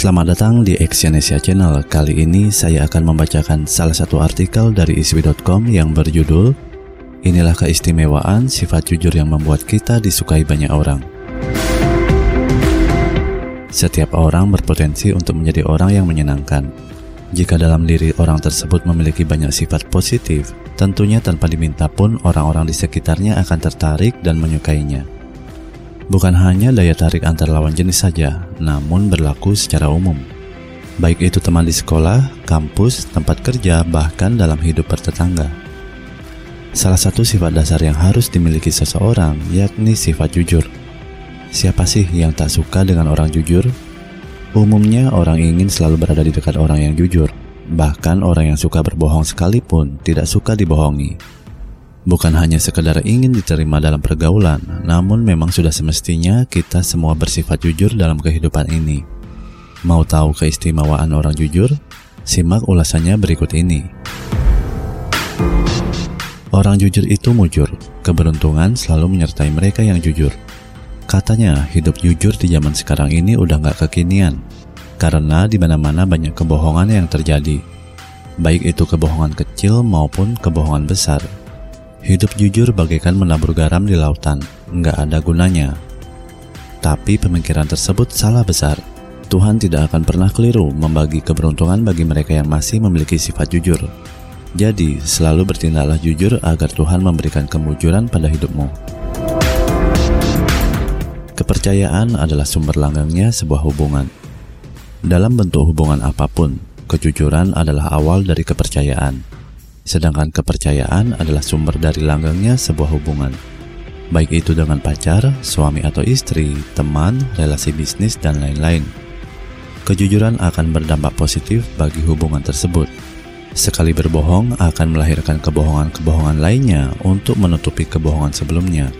Selamat datang di Exyonesia Channel. Kali ini saya akan membacakan salah satu artikel dari iswi.com yang berjudul Inilah keistimewaan sifat jujur yang membuat kita disukai banyak orang. Setiap orang berpotensi untuk menjadi orang yang menyenangkan. Jika dalam diri orang tersebut memiliki banyak sifat positif, tentunya tanpa diminta pun orang-orang di sekitarnya akan tertarik dan menyukainya. Bukan hanya daya tarik antar lawan jenis saja, namun berlaku secara umum. Baik itu teman di sekolah, kampus, tempat kerja, bahkan dalam hidup bertetangga. Salah satu sifat dasar yang harus dimiliki seseorang yakni sifat jujur. Siapa sih yang tak suka dengan orang jujur? Umumnya orang ingin selalu berada di dekat orang yang jujur. Bahkan orang yang suka berbohong sekalipun tidak suka dibohongi. Bukan hanya sekedar ingin diterima dalam pergaulan, namun memang sudah semestinya kita semua bersifat jujur dalam kehidupan ini. Mau tahu keistimewaan orang jujur? Simak ulasannya berikut ini. Orang jujur itu mujur, keberuntungan selalu menyertai mereka yang jujur. Katanya, hidup jujur di zaman sekarang ini udah nggak kekinian, karena di mana-mana banyak kebohongan yang terjadi. Baik itu kebohongan kecil maupun kebohongan besar. Hidup jujur bagaikan menabur garam di lautan, nggak ada gunanya. Tapi pemikiran tersebut salah besar. Tuhan tidak akan pernah keliru membagi keberuntungan bagi mereka yang masih memiliki sifat jujur. Jadi, selalu bertindaklah jujur agar Tuhan memberikan kemujuran pada hidupmu. Kepercayaan adalah sumber langgengnya sebuah hubungan. Dalam bentuk hubungan apa pun, kejujuran adalah awal dari kepercayaan sedangkan kepercayaan adalah sumber dari langgengnya sebuah hubungan. Baik itu dengan pacar, suami atau istri, teman, relasi bisnis, dan lain-lain. Kejujuran akan berdampak positif bagi hubungan tersebut. Sekali berbohong akan melahirkan kebohongan-kebohongan lainnya untuk menutupi kebohongan sebelumnya.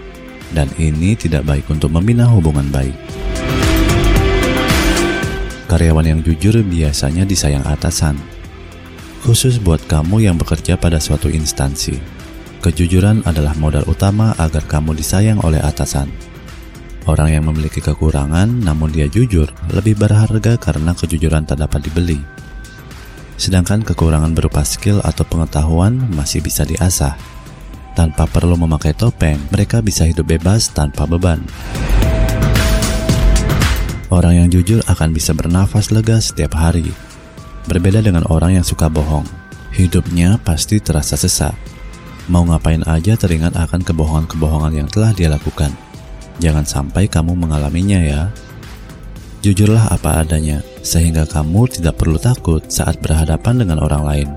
Dan ini tidak baik untuk membina hubungan baik. Karyawan yang jujur biasanya disayang atasan, khusus buat kamu yang bekerja pada suatu instansi. Kejujuran adalah modal utama agar kamu disayang oleh atasan. Orang yang memiliki kekurangan namun dia jujur lebih berharga karena kejujuran tak dapat dibeli. Sedangkan kekurangan berupa skill atau pengetahuan masih bisa diasah. Tanpa perlu memakai topeng, mereka bisa hidup bebas tanpa beban. Orang yang jujur akan bisa bernafas lega setiap hari, Berbeda dengan orang yang suka bohong, hidupnya pasti terasa sesak. Mau ngapain aja teringat akan kebohongan-kebohongan yang telah dia lakukan. Jangan sampai kamu mengalaminya ya. Jujurlah apa adanya, sehingga kamu tidak perlu takut saat berhadapan dengan orang lain.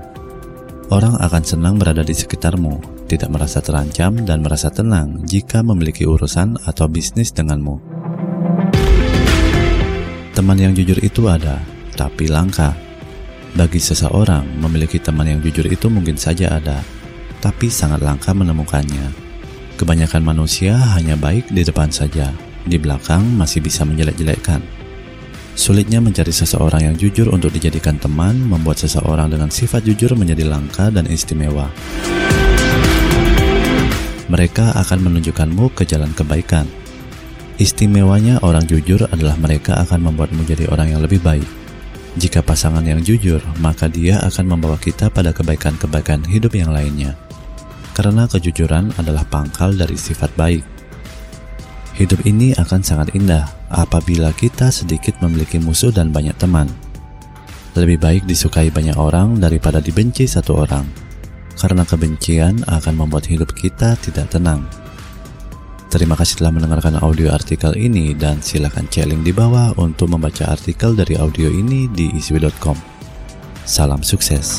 Orang akan senang berada di sekitarmu, tidak merasa terancam dan merasa tenang jika memiliki urusan atau bisnis denganmu. Teman yang jujur itu ada, tapi langka. Bagi seseorang, memiliki teman yang jujur itu mungkin saja ada, tapi sangat langka menemukannya. Kebanyakan manusia hanya baik di depan saja, di belakang masih bisa menjelek-jelekkan. Sulitnya mencari seseorang yang jujur untuk dijadikan teman membuat seseorang dengan sifat jujur menjadi langka dan istimewa. Mereka akan menunjukkanmu ke jalan kebaikan. Istimewanya orang jujur adalah mereka akan membuatmu jadi orang yang lebih baik. Jika pasangan yang jujur, maka dia akan membawa kita pada kebaikan-kebaikan hidup yang lainnya. Karena kejujuran adalah pangkal dari sifat baik. Hidup ini akan sangat indah apabila kita sedikit memiliki musuh dan banyak teman. Lebih baik disukai banyak orang daripada dibenci satu orang, karena kebencian akan membuat hidup kita tidak tenang. Terima kasih telah mendengarkan audio artikel ini dan silakan cek link di bawah untuk membaca artikel dari audio ini di iswi.com. Salam sukses.